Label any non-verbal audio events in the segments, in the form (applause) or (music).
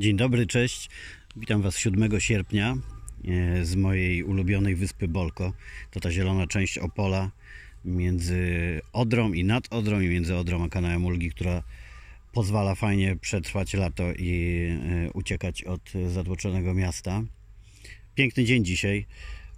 Dzień dobry, cześć. Witam Was 7 sierpnia e, z mojej ulubionej wyspy Bolko. To ta zielona część Opola między Odrą i nad Odrą i między Odrą a kanałem Ulgi, która pozwala fajnie przetrwać lato i e, uciekać od zatłoczonego miasta. Piękny dzień dzisiaj,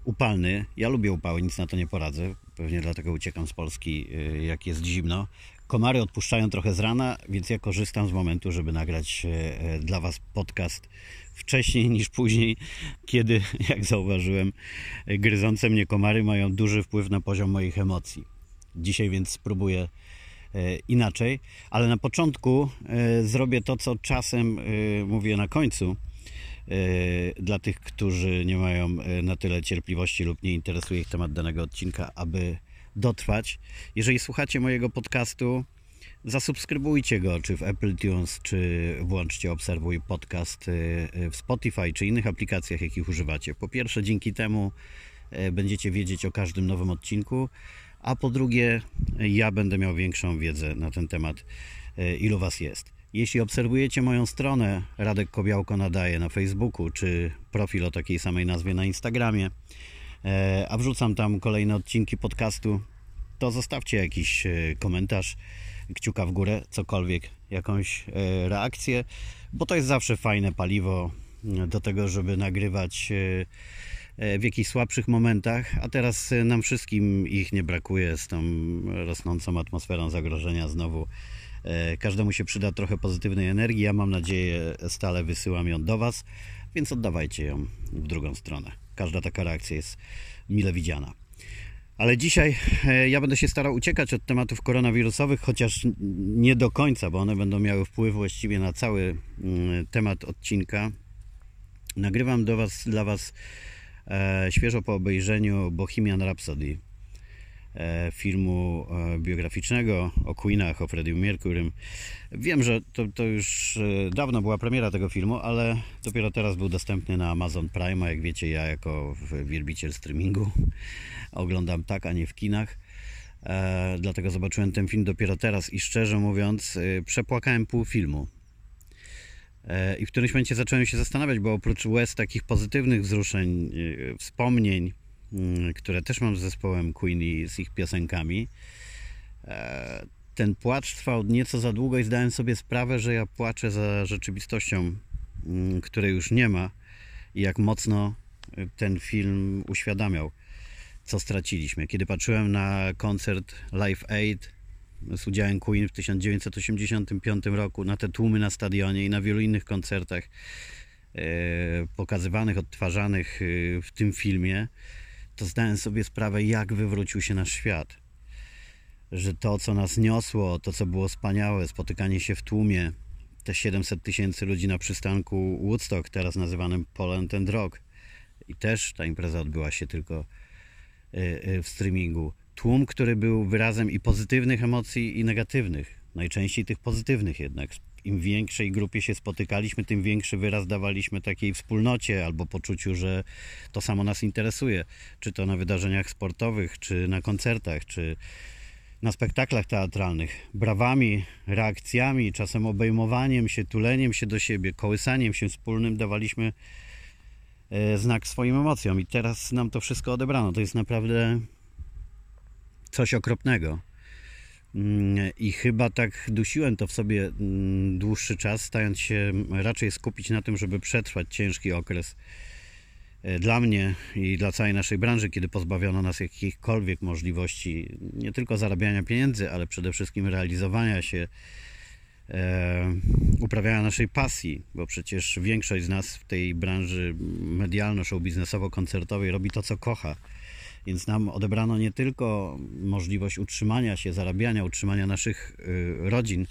upalny. Ja lubię upały, nic na to nie poradzę. Pewnie dlatego uciekam z Polski, e, jak jest zimno. Komary odpuszczają trochę z rana, więc ja korzystam z momentu, żeby nagrać e, dla Was podcast wcześniej niż później, kiedy, (laughs) jak zauważyłem, e, gryzące mnie komary mają duży wpływ na poziom moich emocji. Dzisiaj więc spróbuję e, inaczej, ale na początku zrobię to, co czasem mówię na końcu. Dla tych, którzy nie mają na tyle cierpliwości lub nie interesuje ich temat danego odcinka, aby dotrwać. Jeżeli słuchacie mojego podcastu, zasubskrybujcie go, czy w Apple Tunes, czy włączcie Obserwuj Podcast y, y, w Spotify, czy innych aplikacjach, jakich używacie. Po pierwsze, dzięki temu y, będziecie wiedzieć o każdym nowym odcinku, a po drugie, ja będę miał większą wiedzę na ten temat, ilu Was jest. Jeśli obserwujecie moją stronę Radek Kobiałko nadaje na Facebooku, czy profil o takiej samej nazwie na Instagramie, a wrzucam tam kolejne odcinki podcastu, to zostawcie jakiś e, komentarz, kciuka w górę, cokolwiek, jakąś e, reakcję, bo to jest zawsze fajne paliwo do tego, żeby nagrywać w jakichś słabszych momentach, a teraz nam wszystkim ich nie brakuje z tą rosnącą atmosferą zagrożenia znowu. Każdemu się przyda trochę pozytywnej energii. Ja mam nadzieję, stale wysyłam ją do Was, więc oddawajcie ją w drugą stronę każda taka reakcja jest mile widziana. Ale dzisiaj e, ja będę się starał uciekać od tematów koronawirusowych, chociaż nie do końca, bo one będą miały wpływ właściwie na cały temat odcinka. Nagrywam do was, dla Was e, świeżo po obejrzeniu Bohemian Rhapsody filmu e, biograficznego o Queenach, o Freddie Mercurym. Wiem, że to, to już e, dawno była premiera tego filmu, ale dopiero teraz był dostępny na Amazon Prime, a jak wiecie, ja jako wielbiciel streamingu (laughs) oglądam tak, a nie w kinach. E, dlatego zobaczyłem ten film dopiero teraz i szczerze mówiąc, e, przepłakałem pół filmu. E, I w którymś momencie zacząłem się zastanawiać, bo oprócz łez takich pozytywnych wzruszeń, wspomnień, które też mam z zespołem Queen i z ich piosenkami. E, ten płacz trwał nieco za długo i zdałem sobie sprawę, że ja płaczę za rzeczywistością, mm, której już nie ma i jak mocno ten film uświadamiał, co straciliśmy. Kiedy patrzyłem na koncert Live Aid z udziałem Queen w 1985 roku, na te tłumy na stadionie i na wielu innych koncertach e, pokazywanych, odtwarzanych e, w tym filmie, to zdałem sobie sprawę, jak wywrócił się nasz świat. Że to, co nas niosło, to, co było wspaniałe, spotykanie się w tłumie, te 700 tysięcy ludzi na przystanku Woodstock, teraz nazywanym Poland and Rock. I też ta impreza odbyła się tylko y, y, w streamingu. Tłum, który był wyrazem i pozytywnych emocji, i negatywnych. Najczęściej tych pozytywnych jednak im większej grupie się spotykaliśmy, tym większy wyraz dawaliśmy takiej wspólnocie albo poczuciu, że to samo nas interesuje. Czy to na wydarzeniach sportowych, czy na koncertach, czy na spektaklach teatralnych. Brawami, reakcjami, czasem obejmowaniem się, tuleniem się do siebie, kołysaniem się wspólnym dawaliśmy e, znak swoim emocjom. I teraz nam to wszystko odebrano. To jest naprawdę coś okropnego. Mm, I chyba tak dusiłem to w sobie mm, dłuższy czas, stając się raczej skupić na tym, żeby przetrwać ciężki okres e, dla mnie i dla całej naszej branży, kiedy pozbawiono nas jakichkolwiek możliwości nie tylko zarabiania pieniędzy, ale przede wszystkim realizowania się, e, uprawiania naszej pasji, bo przecież większość z nas w tej branży medialno-show-biznesowo-koncertowej robi to, co kocha więc nam odebrano nie tylko możliwość utrzymania się, zarabiania, utrzymania naszych y, rodzin,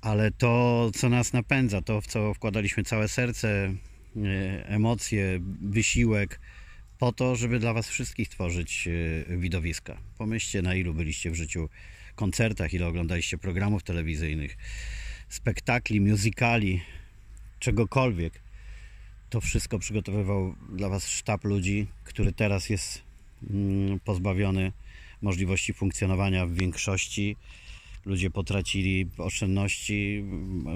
ale to, co nas napędza, to, w co wkładaliśmy całe serce, y, emocje, wysiłek, po to, żeby dla Was wszystkich tworzyć y, widowiska. Pomyślcie, na ilu byliście w życiu koncertach, ile oglądaliście programów telewizyjnych, spektakli, musicali, czegokolwiek. To wszystko przygotowywał dla Was sztab ludzi, który teraz jest pozbawiony możliwości funkcjonowania w większości. Ludzie potracili oszczędności,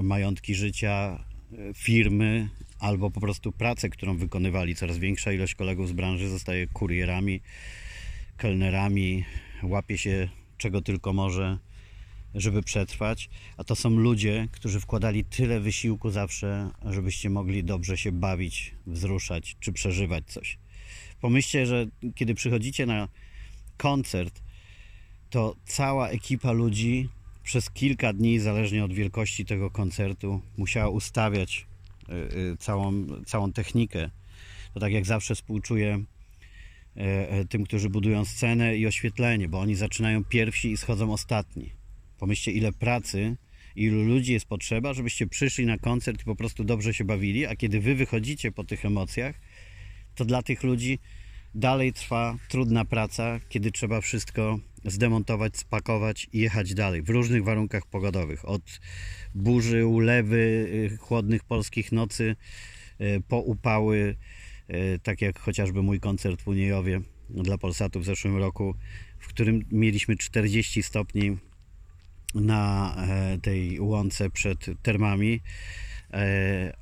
majątki życia, e, firmy albo po prostu pracę, którą wykonywali. Coraz większa ilość kolegów z branży zostaje kurierami, kelnerami, łapie się czego tylko może, żeby przetrwać. A to są ludzie, którzy wkładali tyle wysiłku zawsze, żebyście mogli dobrze się bawić, wzruszać czy przeżywać coś. Pomyślcie, że kiedy przychodzicie na koncert, to cała ekipa ludzi przez kilka dni, zależnie od wielkości tego koncertu, musiała ustawiać y, y, całą, całą technikę. To tak jak zawsze współczuję e, e, tym, którzy budują scenę i oświetlenie, bo oni zaczynają pierwsi i schodzą ostatni. Pomyślcie, ile pracy, ilu ludzi jest potrzeba, żebyście przyszli na koncert i po prostu dobrze się bawili, a kiedy wy wychodzicie po tych emocjach, to dla tych ludzi dalej trwa trudna praca, kiedy trzeba wszystko zdemontować, spakować i jechać dalej w różnych warunkach pogodowych. Od burzy, ulewy, y, chłodnych polskich nocy y, po upały, y, tak jak chociażby mój koncert w Uniejowie dla Polsatu w zeszłym roku, w którym mieliśmy 40 stopni na e, tej łące przed termami,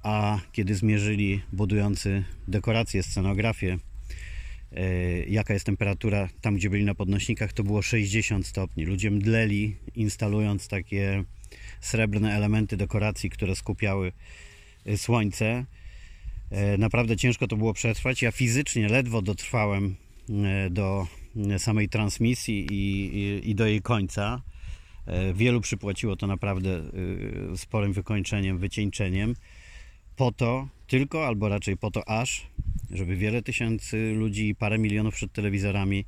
a kiedy zmierzyli budujący dekoracje, scenografię, e, jaka jest temperatura tam, gdzie byli na podnośnikach, to było 60 stopni. Ludzie mdleli, instalując takie srebrne elementy dekoracji, które skupiały słońce. Naprawdę ciężko to było przetrwać. Ja fizycznie ledwo dotrwałem do samej transmisji i, i, i do jej końca. E, wielu przypłaciło to naprawdę e, sporym wykończeniem, wycieńczeniem. Po to tylko, albo raczej po to aż, żeby wiele tysięcy ludzi i parę milionów przed telewizorami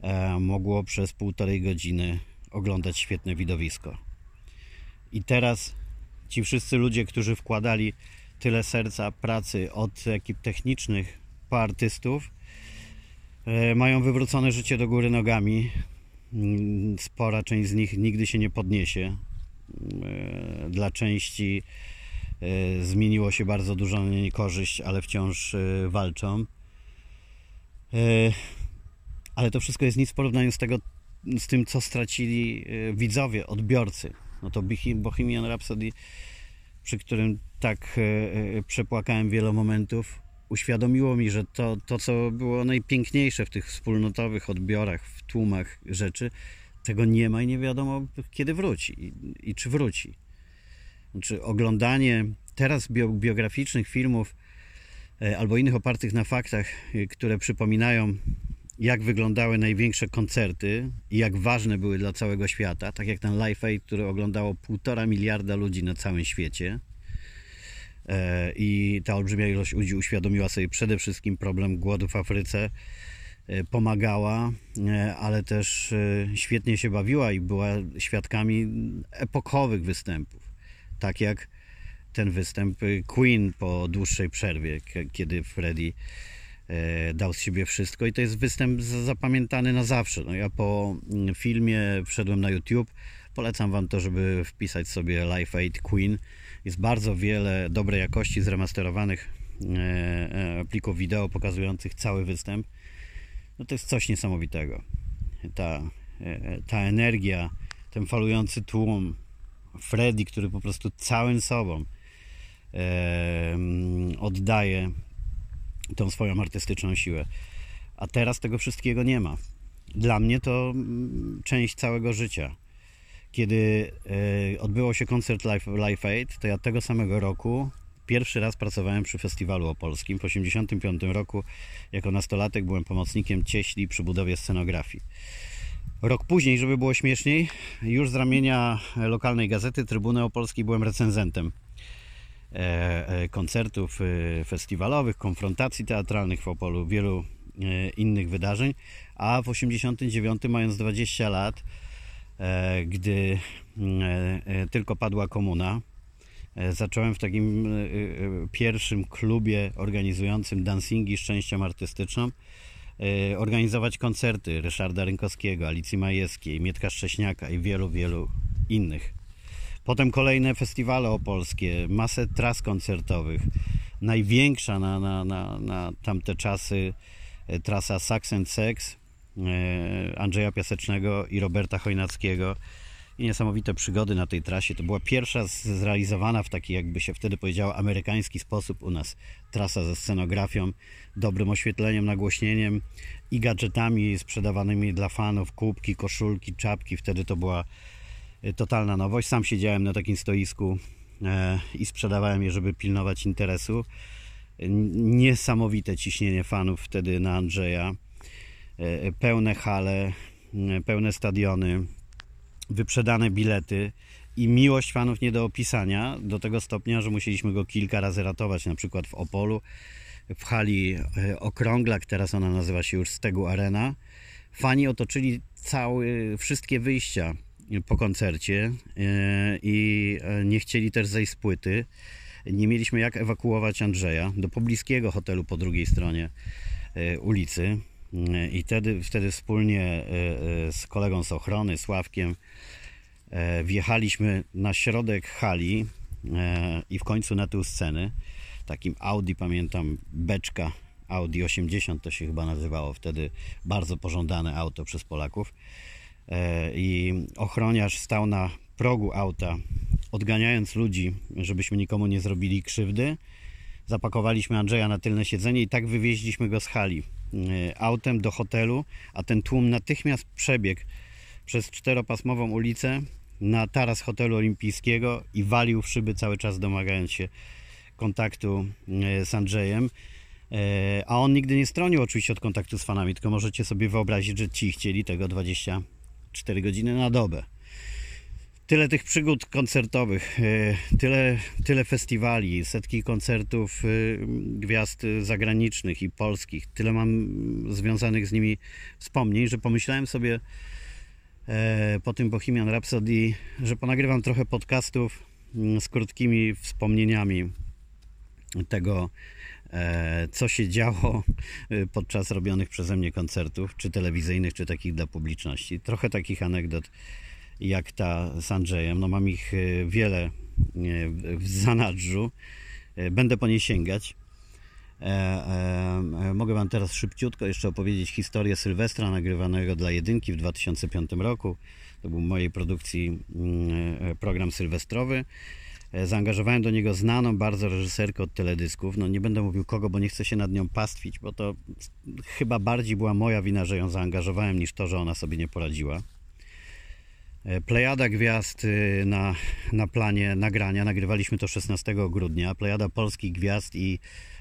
e, mogło przez półtorej godziny oglądać świetne widowisko. I teraz ci wszyscy ludzie, którzy wkładali tyle serca, pracy od ekip technicznych po artystów, mają wywrócone życie do góry nogami, spora część z nich nigdy się nie podniesie. E, dla części e, zmieniło się bardzo dużo na niekorzyść, ale wciąż e, walczą. Ale to wszystko jest nic w porównaniu z, tego, z tym, co stracili widzowie, odbiorcy. No to Bohemian Rhapsody, przy którym tak przepłakałem wiele momentów, uświadomiło mi, że to, to, co było najpiękniejsze w tych wspólnotowych odbiorach, w tłumach rzeczy, tego nie ma i nie wiadomo kiedy wróci i, i czy wróci. Znaczy, oglądanie teraz biograficznych filmów e, albo innych opartych na faktach, e, które przypominają, jak wyglądały największe koncerty i jak ważne były dla całego świata, tak jak ten Live Aid, który oglądało półtora miliarda ludzi na całym świecie i ta olbrzymia ilość ludzi uświadomiła sobie przede wszystkim problem głodu w Afryce, e, pomagała, e, ale też świetnie się bawiła i była świadkami epokowych występów, tak jak ten występ Queen po dłuższej przerwie, kiedy Freddie dał z siebie wszystko. I to jest występ zapamiętany na zawsze. No ja po mm, filmie wszedłem na YouTube, polecam Wam to, żeby wpisać sobie Life Aid Queen jest bardzo wiele dobrej jakości zremasterowanych e, e, plików wideo pokazujących cały występ. No to jest coś niesamowitego. Ta, e, ta energia, ten falujący tłum, Freddy, który po prostu całym sobą oddaje tą swoją artystyczną siłę. A teraz tego wszystkiego nie ma. Dla mnie to część całego życia kiedy e, odbyło się koncert Live, Live Aid, to ja tego samego roku pierwszy raz pracowałem przy festiwalu opolskim. W 1985 roku jako nastolatek byłem pomocnikiem cieśli przy budowie scenografii. Rok później, żeby było śmieszniej, już z ramienia lokalnej gazety Trybuny Opolskiej byłem recenzentem e, e, koncertów festiwalowych, konfrontacji teatralnych w Opolu, wielu innych wydarzeń, a w 1989 mając 20 lat gdy mm, e, e, tylko padła komuna. Zacząłem w takim pierwszym klubie organizującym dancingi szczęścią artystyczną organizować koncerty Ryszarda Rynkowskiego, Alicji Majewskiej, Mietka Szcześniaka i wielu, wielu innych. Potem kolejne festiwale opolskie, masę tras koncertowych. Największa na, na, na, na tamte czasy trasa Sax and Sex, E, Andrzeja Piasecznego i Roberta Chojnackiego, i niesamowite przygody na tej trasie. To była pierwsza zrealizowana w taki, jakby się wtedy powiedziało, amerykański sposób u nas. Trasa ze scenografią, dobrym oświetleniem, nagłośnieniem i gadżetami sprzedawanymi dla fanów, kubki, koszulki, czapki. Wtedy to była y, totalna nowość. Sam siedziałem na takim stoisku e, i sprzedawałem je, żeby pilnować interesu. Niesamowite ciśnienie fanów wtedy na Andrzeja. E, Pełne hale, pełne stadiony, wyprzedane bilety i miłość fanów nie do opisania, do tego stopnia, że musieliśmy go kilka razy ratować, na przykład w Opolu, w hali e, Okrąglak, teraz ona nazywa się już Stegu Arena. Fani otoczyli cały, wszystkie wyjścia po koncercie e, i nie chcieli też zejść z płyty. Nie mieliśmy jak ewakuować Andrzeja do pobliskiego hotelu po drugiej stronie ulicy. E, I wtedy, wtedy wspólnie e, e, z kolegą z ochrony, Sławkiem, e, wjechaliśmy na środek hali i w końcu na tył sceny. Takim Audi, pamiętam, beczka Audi 80 to się chyba nazywało wtedy, bardzo pożądane auto przez Polaków. I ochroniarz stał na progu auta, odganiając ludzi, żebyśmy nikomu nie zrobili krzywdy. Zapakowaliśmy Andrzeja na tylne siedzenie i tak wywieźliśmy go z hali autem do hotelu, a ten tłum natychmiast przebiegł przez czteropasmową ulicę na taras hotelu olimpijskiego i walił w szyby cały czas domagając się kontaktu e, z Andrzejem. E, A on nigdy nie stronił oczywiście od kontaktu z fanami, tylko możecie sobie wyobrazić, że ci chcieli tego 24 godziny na dobę. Tyle tych przygód koncertowych, e, tyle, tyle festiwali, setki koncertów e, gwiazd zagranicznych i polskich, tyle mam związanych z nimi wspomnień, że pomyślałem sobie e, po tym Bohemian Rhapsody, że ponagrywam trochę podcastów mm, z krótkimi wspomnieniami tego, co się działo podczas robionych przeze mnie koncertów, czy telewizyjnych, czy takich dla publiczności. Trochę takich anegdot jak ta z Andrzejem. No mam ich e, wiele e, w- zanadrzu. E, Będę po nie sięgać. Mogę Wam teraz szybciutko jeszcze opowiedzieć historię Sylwestra nagrywanego dla Jedynki w 2005 roku. To był mojej produkcji mm, program sylwestrowy. Zaangażowałem do niego znaną bardzo reżyserkę od teledysków. No nie będę mówił kogo, bo nie chcę się nad nią pastwić, bo to chyba bardziej była moja wina, że ją zaangażowałem, niż to, że ona sobie nie poradziła. E, Plejada gwiazd y, na, na planie nagrania. Nagrywaliśmy to 16 grudnia. Plejada polskich gwiazd i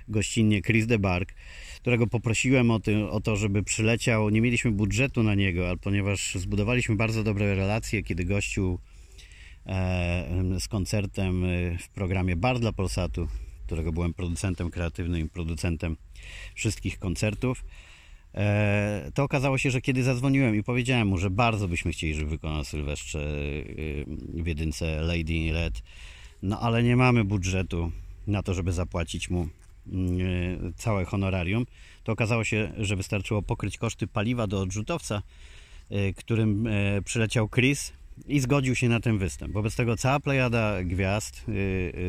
gościnnie Chris de Barg, którego poprosiłem o, ty, o to, żeby przyleciał. Nie mieliśmy budżetu na niego, ale ponieważ zbudowaliśmy bardzo dobre relacje, kiedy gościł e, z koncertem e, w programie Bar dla Polsatu, którego byłem producentem kreatywnym i producentem wszystkich koncertów. E, to okazało się, że kiedy zadzwoniłem i powiedziałem mu, że bardzo byśmy chcieli, żeby wykonał Sylwestrze y, w jedynce Lady in Red, no ale nie mamy budżetu na to, żeby zapłacić mu y, całe honorarium, to okazało się, że wystarczyło pokryć koszty paliwa do odrzutowca, y, którym y, przyleciał Chris i zgodził się na ten występ. Wobec tego cała plejada gwiazd y,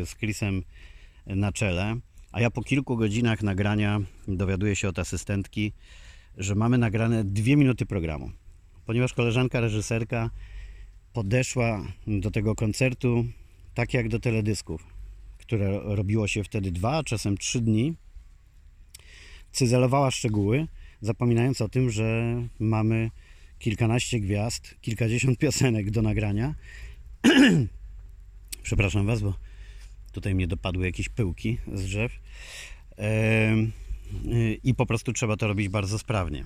y, z Chrisem na czele, a ja po kilku godzinach nagrania dowiaduję się od asystentki, że mamy nagrane dwie minuty programu. Ponieważ koleżanka reżyserka podeszła do tego koncertu tak jak do teledysków, które robiło się wtedy dwa, czasem trzy dni, cyzelowała szczegóły, zapominając o tym, że mamy kilkanaście gwiazd, kilkadziesiąt (laughs) piosenek do nagrania. (clears throat) Przepraszam Was, bo tutaj mnie dopadły jakieś pyłki z drzew. Y, I po prostu trzeba to robić bardzo sprawnie.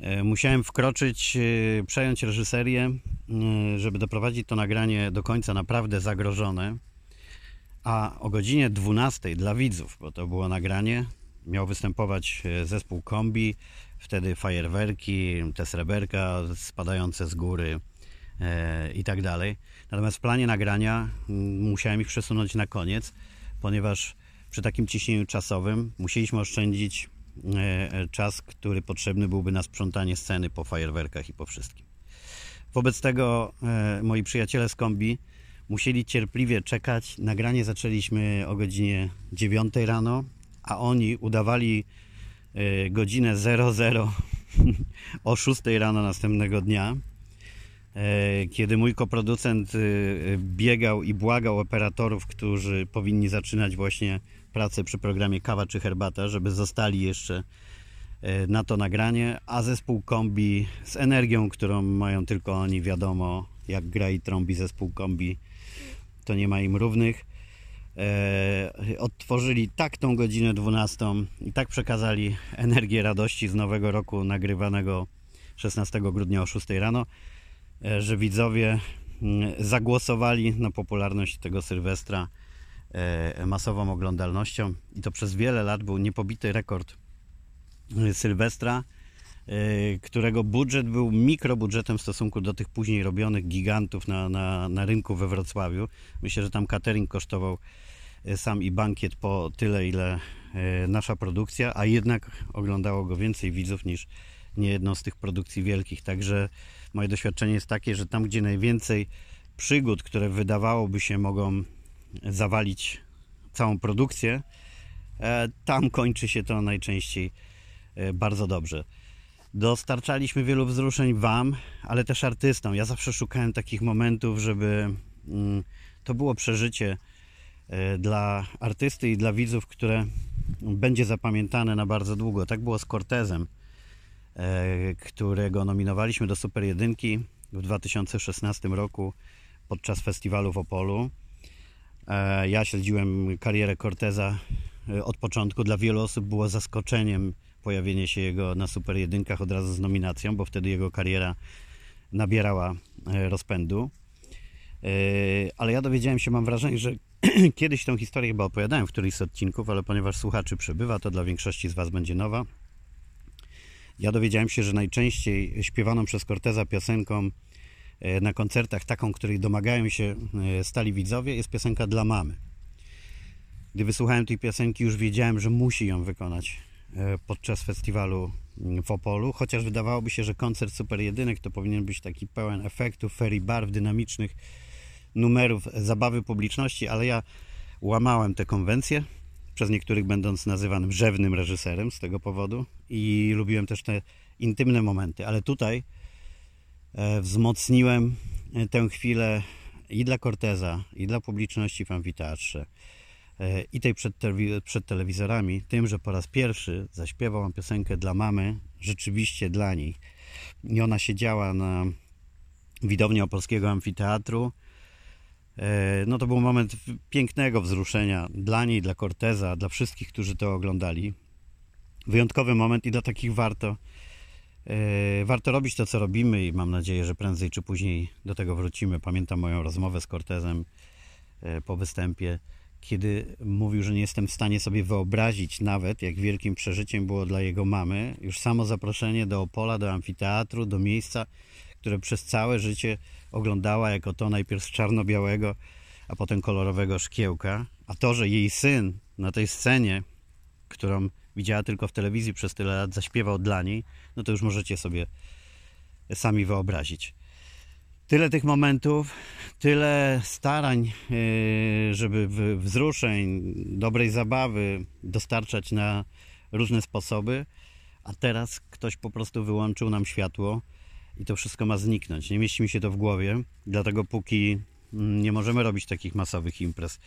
E, Musiałem wkroczyć, y, przejąć reżyserię, y, żeby doprowadzić to nagranie do końca naprawdę zagrożone. A o godzinie 12 dla widzów, bo to było nagranie, miał występować zespół kombi, wtedy fajerwerki, te sreberka spadające z góry i tak dalej. Natomiast w planie nagrania musiałem ich przesunąć na koniec, ponieważ przy takim ciśnieniu czasowym musieliśmy oszczędzić e, e, czas, który potrzebny byłby na sprzątanie sceny po fajerwerkach i po wszystkim. Wobec tego e, moi przyjaciele z kombi musieli cierpliwie czekać. Nagranie zaczęliśmy o godzinie 9 rano, a oni udawali godzinę 00 (laughs) o 6 rano następnego dnia. kiedy mój koproducent biegał i błagał operatorów, którzy powinni zaczynać właśnie pracę przy programie Kawa czy Herbata, żeby zostali jeszcze e, na to nagranie, a zespół kombi z energią, którą mają tylko oni, wiadomo, jak gra i trąbi zespół kombi, to nie ma im równych. E, odtworzyli tak tą godzinę 12 i tak przekazali energię radości z nowego roku nagrywanego 16 grudnia o 6 rano, e, że widzowie mm, zagłosowali na popularność tego Sylwestra masową oglądalnością i to przez wiele lat był niepobity rekord Sylwestra, którego budżet był mikrobudżetem w stosunku do tych później robionych gigantów na, na, na rynku we Wrocławiu. Myślę, że tam catering kosztował sam i bankiet po tyle, ile nasza produkcja, a jednak oglądało go więcej widzów niż nie jedną z tych produkcji wielkich. Także moje doświadczenie jest takie, że tam, gdzie najwięcej przygód, które wydawałoby się mogą zawalić całą produkcję, e, tam kończy się to najczęściej e, bardzo dobrze. Dostarczaliśmy wielu wzruszeń Wam, ale też artystom. Ja zawsze szukałem takich momentów, żeby mm, to było przeżycie e, dla artysty i dla widzów, które będzie zapamiętane na bardzo długo. Tak było z Cortezem. Którego nominowaliśmy do Super Jedynki w 2016 roku podczas festiwalu w Opolu. E, ja śledziłem karierę Corteza e, od początku. Dla wielu osób było zaskoczeniem pojawienie się jego na Super Jedynkach od razu z nominacją, bo wtedy jego kariera nabierała rozpędu. Ale ja dowiedziałem się, mam wrażenie, że (clears throat) kiedyś tą historię chyba opowiadałem w którymś z odcinków, ale ponieważ słuchaczy przybywa, to dla większości z Was będzie nowa. Ja dowiedziałem się, że najczęściej śpiewaną przez Corteza piosenką e, na koncertach, taką, której domagają się e, stali widzowie, jest piosenka dla mamy. Gdy wysłuchałem tej piosenki, już wiedziałem, że musi ją wykonać e, podczas festiwalu mm, w Opolu, chociaż wydawałoby się, że koncert Super Jedynek to powinien być taki pełen efektów, ferii barw, dynamicznych numerów, zabawy publiczności, ale ja łamałem te konwencje przez niektórych będąc nazywanym rzewnym reżyserem z tego powodu i lubiłem też te intymne momenty, ale tutaj e, wzmocniłem e, tę chwilę i dla Corteza, i dla publiczności w amfiteatrze, e, i tej przed, przed telewizorami, tym, że po raz pierwszy zaśpiewałam piosenkę dla mamy, rzeczywiście dla niej. I ona siedziała na widowni Opolskiego Amfiteatru, E, no to był moment pięknego wzruszenia dla niej, dla Corteza, dla wszystkich, którzy to oglądali. Wyjątkowy moment i dla takich warto e, warto robić to, co robimy i mam nadzieję, że prędzej czy później do tego wrócimy. Pamiętam moją rozmowę z Cortezem e, po występie, kiedy mówił, że nie jestem w stanie sobie wyobrazić nawet, jak wielkim przeżyciem było dla jego mamy już samo zaproszenie do Opola, do amfiteatru, do miejsca, które przez całe życie oglądała jako to najpierw czarno-białego, a potem kolorowego szkiełka. A to, że jej syn na tej scenie, którą widziała tylko w telewizji przez tyle lat, zaśpiewał dla niej, no to już możecie sobie sami wyobrazić. Tyle tych momentów, tyle starań, yy, żeby wzruszeń, dobrej zabawy dostarczać na różne sposoby, a teraz ktoś po prostu wyłączył nam światło i to wszystko ma zniknąć. Nie mieści mi się to w głowie, dlatego póki mm, nie możemy robić takich masowych imprez.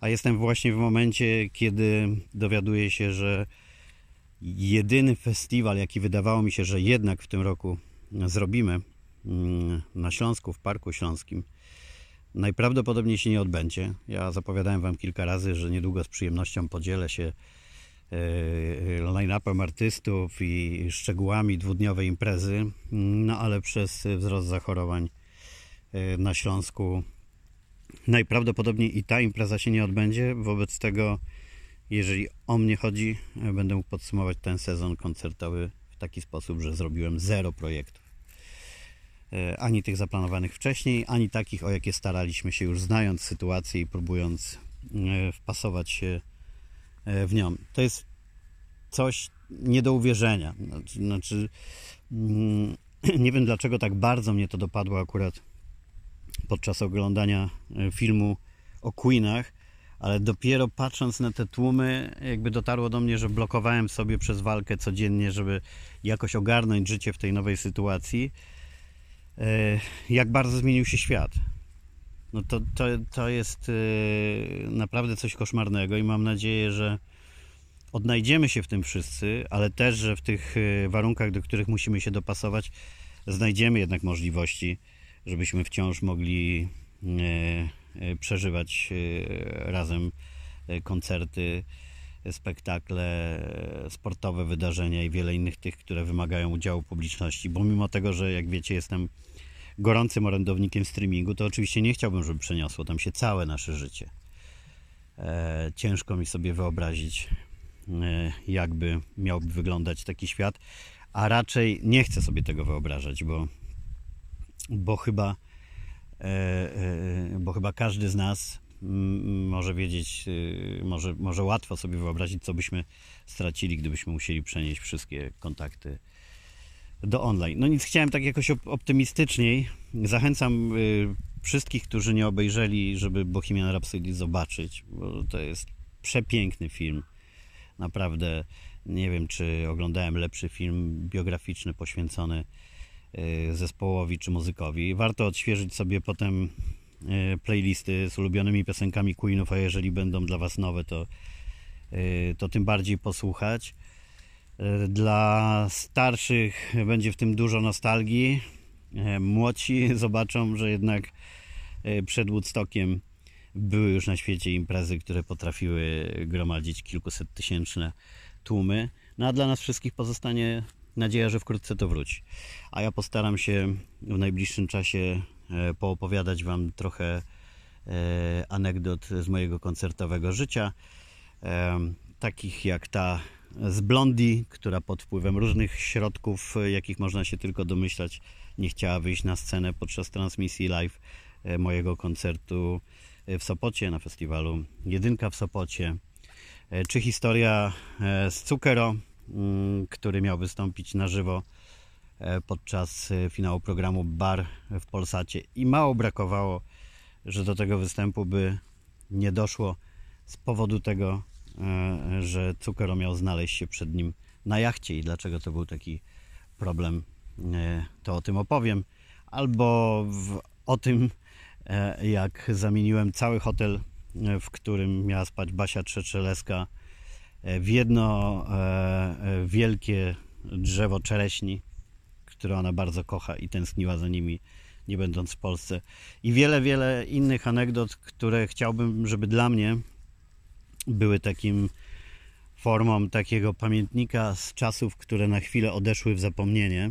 A jestem właśnie w momencie, kiedy dowiaduję się, że jedyny festiwal, jaki wydawało mi się, że jednak w tym roku zrobimy mm, na Śląsku, w Parku Śląskim, najprawdopodobniej się nie odbędzie. Ja zapowiadałem Wam kilka razy, że niedługo z przyjemnością podzielę się E, line-upem artystów i szczegółami dwudniowej imprezy, no ale przez wzrost zachorowań e, na Śląsku najprawdopodobniej i ta impreza się nie odbędzie. Wobec tego, jeżeli o mnie chodzi, e, będę mógł podsumować ten sezon koncertowy w taki sposób, że zrobiłem zero projektów. Ani tych zaplanowanych wcześniej, ani takich, o jakie staraliśmy się już znając sytuację i próbując wpasować się w nią. To jest coś nie do uwierzenia. Znaczy, znaczy mm, (clears throat) nie wiem dlaczego tak bardzo mnie to dopadło akurat podczas oglądania e, filmu o Queenach, ale dopiero patrząc na te tłumy, jakby dotarło do mnie, że blokowałem sobie przez walkę codziennie, żeby jakoś ogarnąć życie w tej nowej sytuacji. e, jak bardzo zmienił się świat. No to, to, to jest e, naprawdę coś koszmarnego i mam nadzieję, że odnajdziemy się w tym wszyscy, ale też, że w tych e, warunkach, do których musimy się dopasować, znajdziemy jednak możliwości, żebyśmy wciąż mogli przeżywać razem koncerty, spektakle, sportowe wydarzenia i wiele innych tych, które wymagają udziału publiczności. Bo mimo tego, że jak wiecie, jestem gorącym orędownikiem streamingu, to oczywiście nie chciałbym, żeby przeniosło tam się całe nasze życie. E, ciężko mi sobie wyobrazić, e, jakby miałby wyglądać taki świat, a raczej nie chcę sobie tego wyobrażać, bo, bo chyba bo chyba każdy z nas może wiedzieć, y, może, może łatwo sobie wyobrazić, co byśmy stracili, gdybyśmy musieli przenieść wszystkie kontakty do online. No nic, chciałem tak jakoś optymistyczniej. Zachęcam y, wszystkich, którzy nie obejrzeli, żeby Bohemian Rhapsody zobaczyć, bo to jest przepiękny film. Naprawdę nie wiem, czy oglądałem lepszy film biograficzny poświęcony zespołowi czy muzykowi. Warto odświeżyć sobie potem E, playlisty z ulubionymi piosenkami Queenów, a jeżeli będą dla Was nowe, to, e, to tym bardziej posłuchać. Dla starszych będzie w tym dużo nostalgii. Młodsi (laughs) zobaczą, że jednak przed Woodstockiem były już na świecie imprezy, które potrafiły gromadzić kilkuset tysięczne tłumy. No a dla nas wszystkich pozostanie nadzieja, że wkrótce to wróci. A ja postaram się w najbliższym czasie E, poopowiadać Wam trochę e, anegdot z mojego koncertowego życia. E, takich jak ta z Blondi, która pod wpływem różnych środków, jakich można się tylko domyślać, nie chciała wyjść na scenę podczas transmisji live mojego koncertu w Sopocie na festiwalu Jedynka w Sopocie. Czy historia z Cukero, który miał wystąpić na żywo E, podczas e, finału programu Bar w Polsacie i mało brakowało, że do tego występu by nie doszło z powodu tego, e, że Cukero miał znaleźć się przed nim na jachcie i dlaczego to był taki problem, to o tym opowiem. Albo w, o tym, jak zamieniłem cały hotel, w którym miała spać Basia Trzeczeleska, w jedno wielkie drzewo czereśni, które ona bardzo kocha i tęskniła za nimi, nie będąc w Polsce. I wiele, wiele innych anegdot, które chciałbym, żeby dla mnie były takim formą takiego pamiętnika z czasów, które na chwilę odeszły w zapomnienie.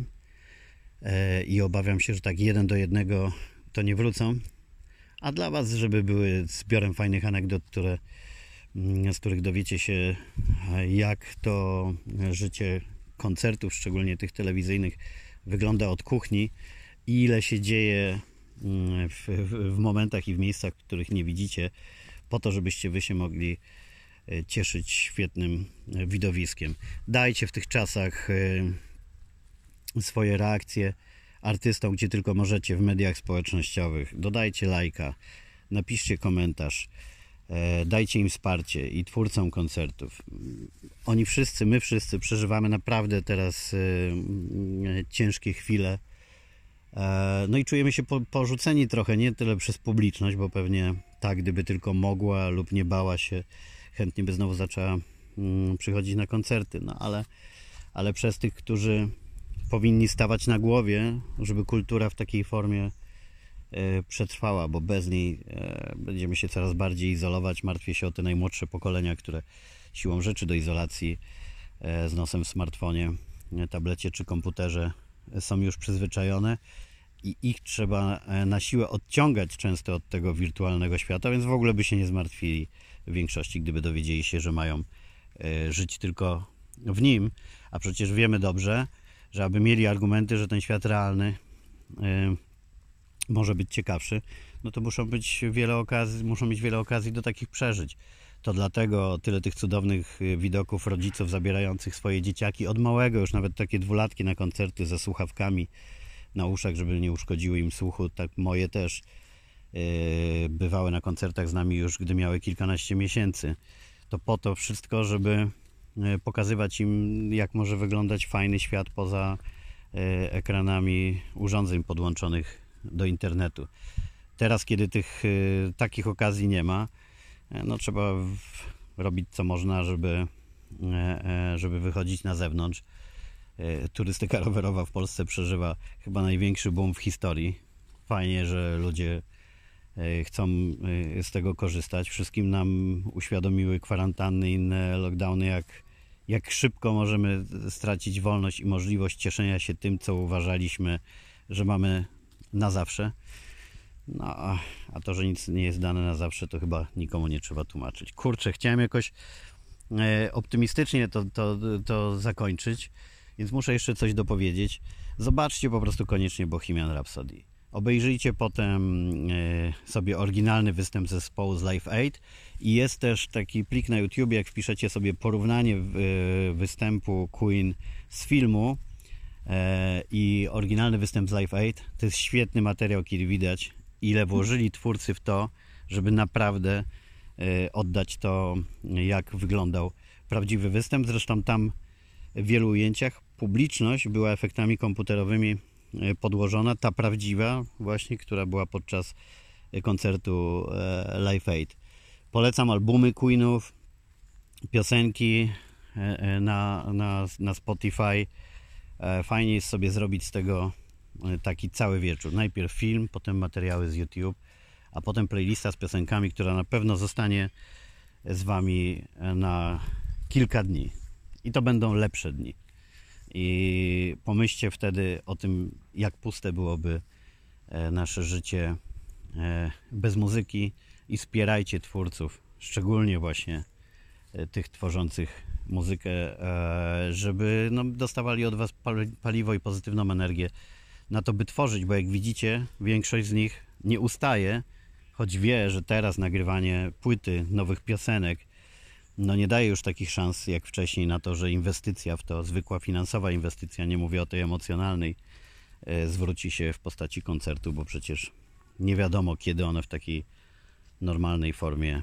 E, I obawiam się, że tak jeden do jednego to nie wrócą. A dla Was, żeby były zbiorem fajnych anegdot, które, z których dowiecie się, jak to życie koncertów, szczególnie tych telewizyjnych, wygląda od kuchni i ile się dzieje mm, w, w, momentach i w miejscach, których nie widzicie, po to, żebyście wy się mogli e, cieszyć świetnym e, widowiskiem. Dajcie w tych czasach e, swoje reakcje artystom, gdzie tylko możecie w mediach społecznościowych. Dodajcie lajka, napiszcie komentarz. Dajcie im wsparcie i twórcom koncertów. Oni wszyscy, my wszyscy przeżywamy naprawdę teraz ciężkie chwile. E, no i czujemy się porzuceni trochę, nie tyle przez publiczność, bo pewnie tak, gdyby tylko mogła lub nie bała się, chętnie by znowu zaczęła przychodzić na koncerty, no ale, ale przez tych, którzy powinni stawać na głowie, żeby kultura w takiej formie e, przetrwała, bo bez niej e, będziemy się coraz bardziej izolować. Martwię się o te najmłodsze pokolenia, które siłą rzeczy do izolacji z nosem w smartfonie, tablecie czy komputerze są już przyzwyczajone i ich trzeba e, na siłę odciągać często od tego wirtualnego świata, więc w ogóle by się nie zmartwili w większości, gdyby dowiedzieli się, że mają e, żyć tylko w nim, a przecież wiemy dobrze, że aby mieli argumenty, że ten świat realny e, może być ciekawszy, no to muszą być wiele okazji, muszą mieć wiele okazji do takich przeżyć. To dlatego tyle tych cudownych y, widoków rodziców zabierających swoje dzieciaki od małego, już nawet takie dwulatki na koncerty ze słuchawkami na uszach, żeby nie uszkodziły im słuchu. Tak moje też yy, bywały na koncertach z nami już, gdy miały kilkanaście miesięcy. To po to wszystko, żeby y, pokazywać im, jak może wyglądać fajny świat poza e, ekranami urządzeń podłączonych do internetu. Teraz, kiedy tych e, takich okazji nie ma, e, no trzeba robić co można, żeby, e, e, żeby wychodzić na zewnątrz. Turystyka rowerowa w Polsce przeżywa chyba największy boom w historii. Fajnie, że ludzie chcą z tego korzystać. Wszystkim nam uświadomiły kwarantanny, inne lockdowny, jak, jak szybko możemy stracić wolność i możliwość cieszenia się tym, co uważaliśmy, że mamy na zawsze. No, a- to, że nic nie jest dane na zawsze, to chyba nikomu nie trzeba tłumaczyć. Kurczę, chciałem jakoś e, optymistycznie to, to, to zakończyć, więc muszę jeszcze coś dopowiedzieć. Zobaczcie po prostu koniecznie Bohemian Rhapsody. Obejrzyjcie potem e, sobie oryginalny występ zespołu z Live Aid i jest też taki plik na YouTube, jak wpiszecie sobie porównanie w- występu Queen z filmu e, i oryginalny występ z Live Aid. To jest świetny materiał, kiedy widać ile włożyli twórcy w to, żeby naprawdę e, oddać to, jak wyglądał prawdziwy występ. Zresztą tam w wielu ujęciach publiczność była efektami komputerowymi e, podłożona, ta prawdziwa właśnie, która była podczas e, koncertu e, Live Aid. Polecam albumy Queenów, piosenki e, e, na, na, na Spotify. E, Fajnie jest sobie zrobić z tego e, taki cały wieczór. Najpierw film, potem materiały z YouTube, a potem playlista z piosenkami, która na pewno zostanie z Wami e, na kilka dni. I to będą lepsze dni. I pomyślcie wtedy o tym, jak puste byłoby nasze życie bez muzyki i wspierajcie twórców, szczególnie właśnie tych tworzących muzykę, e, żeby no, dostawali od Was pal- paliwo i pozytywną energię na to, by tworzyć, bo jak widzicie, większość z nich nie ustaje, choć wie, że teraz nagrywanie płyty, nowych piosenek, no nie daje już takich szans jak wcześniej na to, że inwestycja w to, zwykła finansowa inwestycja, nie mówię o tej emocjonalnej, e, zwróci się w postaci koncertu, bo przecież nie wiadomo, kiedy one w takiej normalnej formie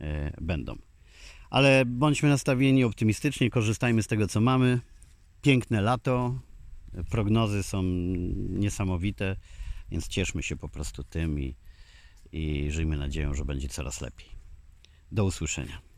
e, będą. Ale bądźmy nastawieni optymistycznie, korzystajmy z tego, co mamy. Piękne lato, prognozy są niesamowite, więc cieszmy się po prostu tym i, i żyjmy nadzieją, że będzie coraz lepiej. Do usłyszenia.